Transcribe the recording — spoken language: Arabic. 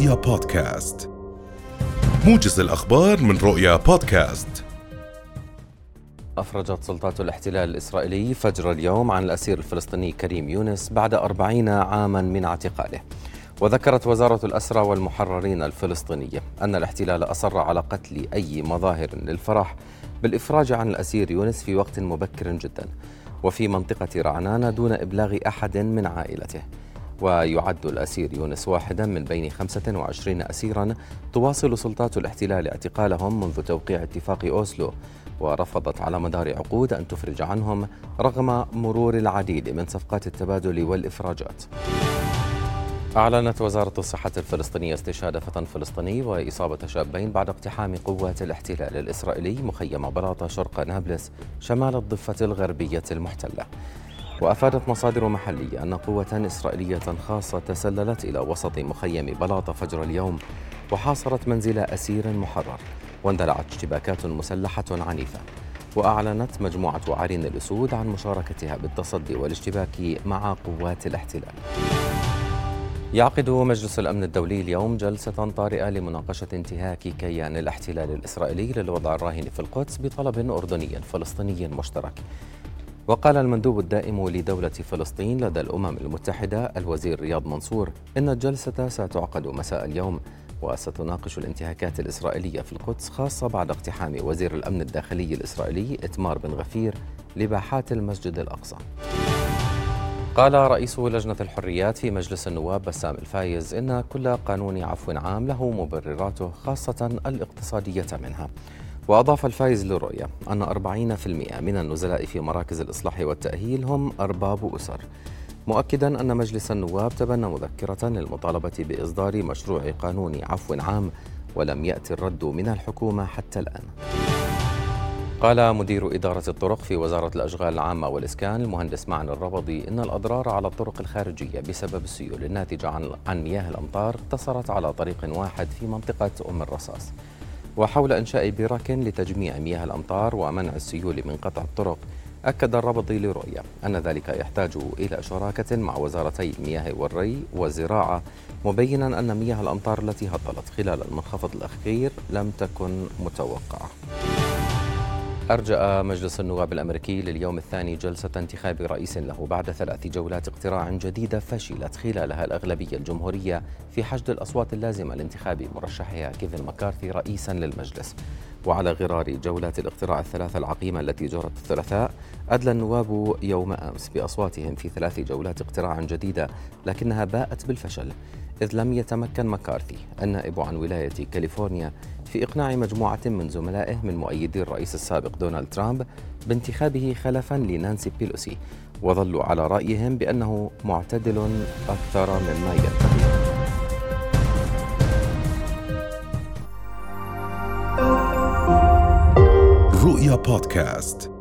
رؤيا بودكاست. موجز الأخبار من رؤيا بودكاست. أفرجت سلطات الاحتلال الإسرائيلي فجر اليوم عن الأسير الفلسطيني كريم يونس بعد أربعين عاما من اعتقاله. وذكرت وزارة الأسرى والمحررين الفلسطينية أن الاحتلال أصر على قتل أي مظاهر للفرح بالإفراج عن الأسير يونس في وقت مبكر جدا. وفي منطقة رعنانة دون إبلاغ أحد من عائلته. ويعد الأسير يونس واحدا من بين 25 أسيرا تواصل سلطات الاحتلال اعتقالهم منذ توقيع اتفاق أوسلو. ورفضت على مدار عقود أن تفرج عنهم رغم مرور العديد من صفقات التبادل والإفراجات. أعلنت وزارة الصحة الفلسطينية استشهاد فتى فلسطيني وإصابة شابين بعد اقتحام قوات الاحتلال الإسرائيلي مخيم بلاطة شرق نابلس شمال الضفة الغربية المحتلة. وأفادت مصادر محلية أن قوة إسرائيلية خاصة تسللت إلى وسط مخيم بلاطة فجر اليوم وحاصرت منزل أسير محرر واندلعت اشتباكات مسلحة عنيفة وأعلنت مجموعة عرين الأسود عن مشاركتها بالتصدي والاشتباك مع قوات الاحتلال. يعقد مجلس الأمن الدولي اليوم جلسة طارئة لمناقشة انتهاك كيان الاحتلال الإسرائيلي للوضع الراهن في القدس بطلب أردني فلسطيني مشترك. وقال المندوب الدائم لدولة فلسطين لدى الأمم المتحدة الوزير رياض منصور إن الجلسة ستعقد مساء اليوم وستناقش الانتهاكات الإسرائيلية في القدس خاصة بعد اقتحام وزير الأمن الداخلي الإسرائيلي إتمار بن غفير لباحات المسجد الأقصى. قال رئيس لجنة الحريات في مجلس النواب بسام الفايز إن كل قانون عفو عام له مبرراته خاصة الاقتصادية منها. وأضاف الفايز للرؤية أن 40% من النزلاء في مراكز الإصلاح والتأهيل هم أرباب أسر مؤكدا أن مجلس النواب تبنى مذكرة للمطالبة بإصدار مشروع قانون عفو عام ولم يأتي الرد من الحكومة حتى الآن. قال مدير إدارة الطرق في وزارة الأشغال العامة والإسكان المهندس معن الربضي إن الأضرار على الطرق الخارجية بسبب السيول الناتجة عن عن مياه الأمطار اقتصرت على طريق واحد في منطقة أم الرصاص. وحول إنشاء برك لتجميع مياه الأمطار ومنع السيول من قطع الطرق أكد الربضي لرؤية أن ذلك يحتاج إلى شراكة مع وزارتي المياه والري والزراعة مبينا أن مياه الأمطار التي هطلت خلال المنخفض الأخير لم تكن متوقعة. أرجأ مجلس النواب الأمريكي لليوم الثاني جلسة انتخاب رئيس له بعد ثلاث جولات اقتراع جديدة فشلت خلالها الأغلبية الجمهورية في حشد الأصوات اللازمة لانتخاب مرشحها كيفن مكارثي رئيسا للمجلس. وعلى غرار جولات الاقتراع الثلاثة العقيمة التي جرت الثلاثاء أدلى النواب يوم أمس بأصواتهم في ثلاث جولات اقتراع جديدة لكنها باءت بالفشل. إذ لم يتمكن مكارثي النائب عن ولاية كاليفورنيا في إقناع مجموعة من زملائه من مؤيدي الرئيس السابق دونالد ترامب بانتخابه خلفا لنانسي بيلوسي وظلوا على رأيهم بأنه معتدل أكثر مما ينبغي. رؤيا بودكاست.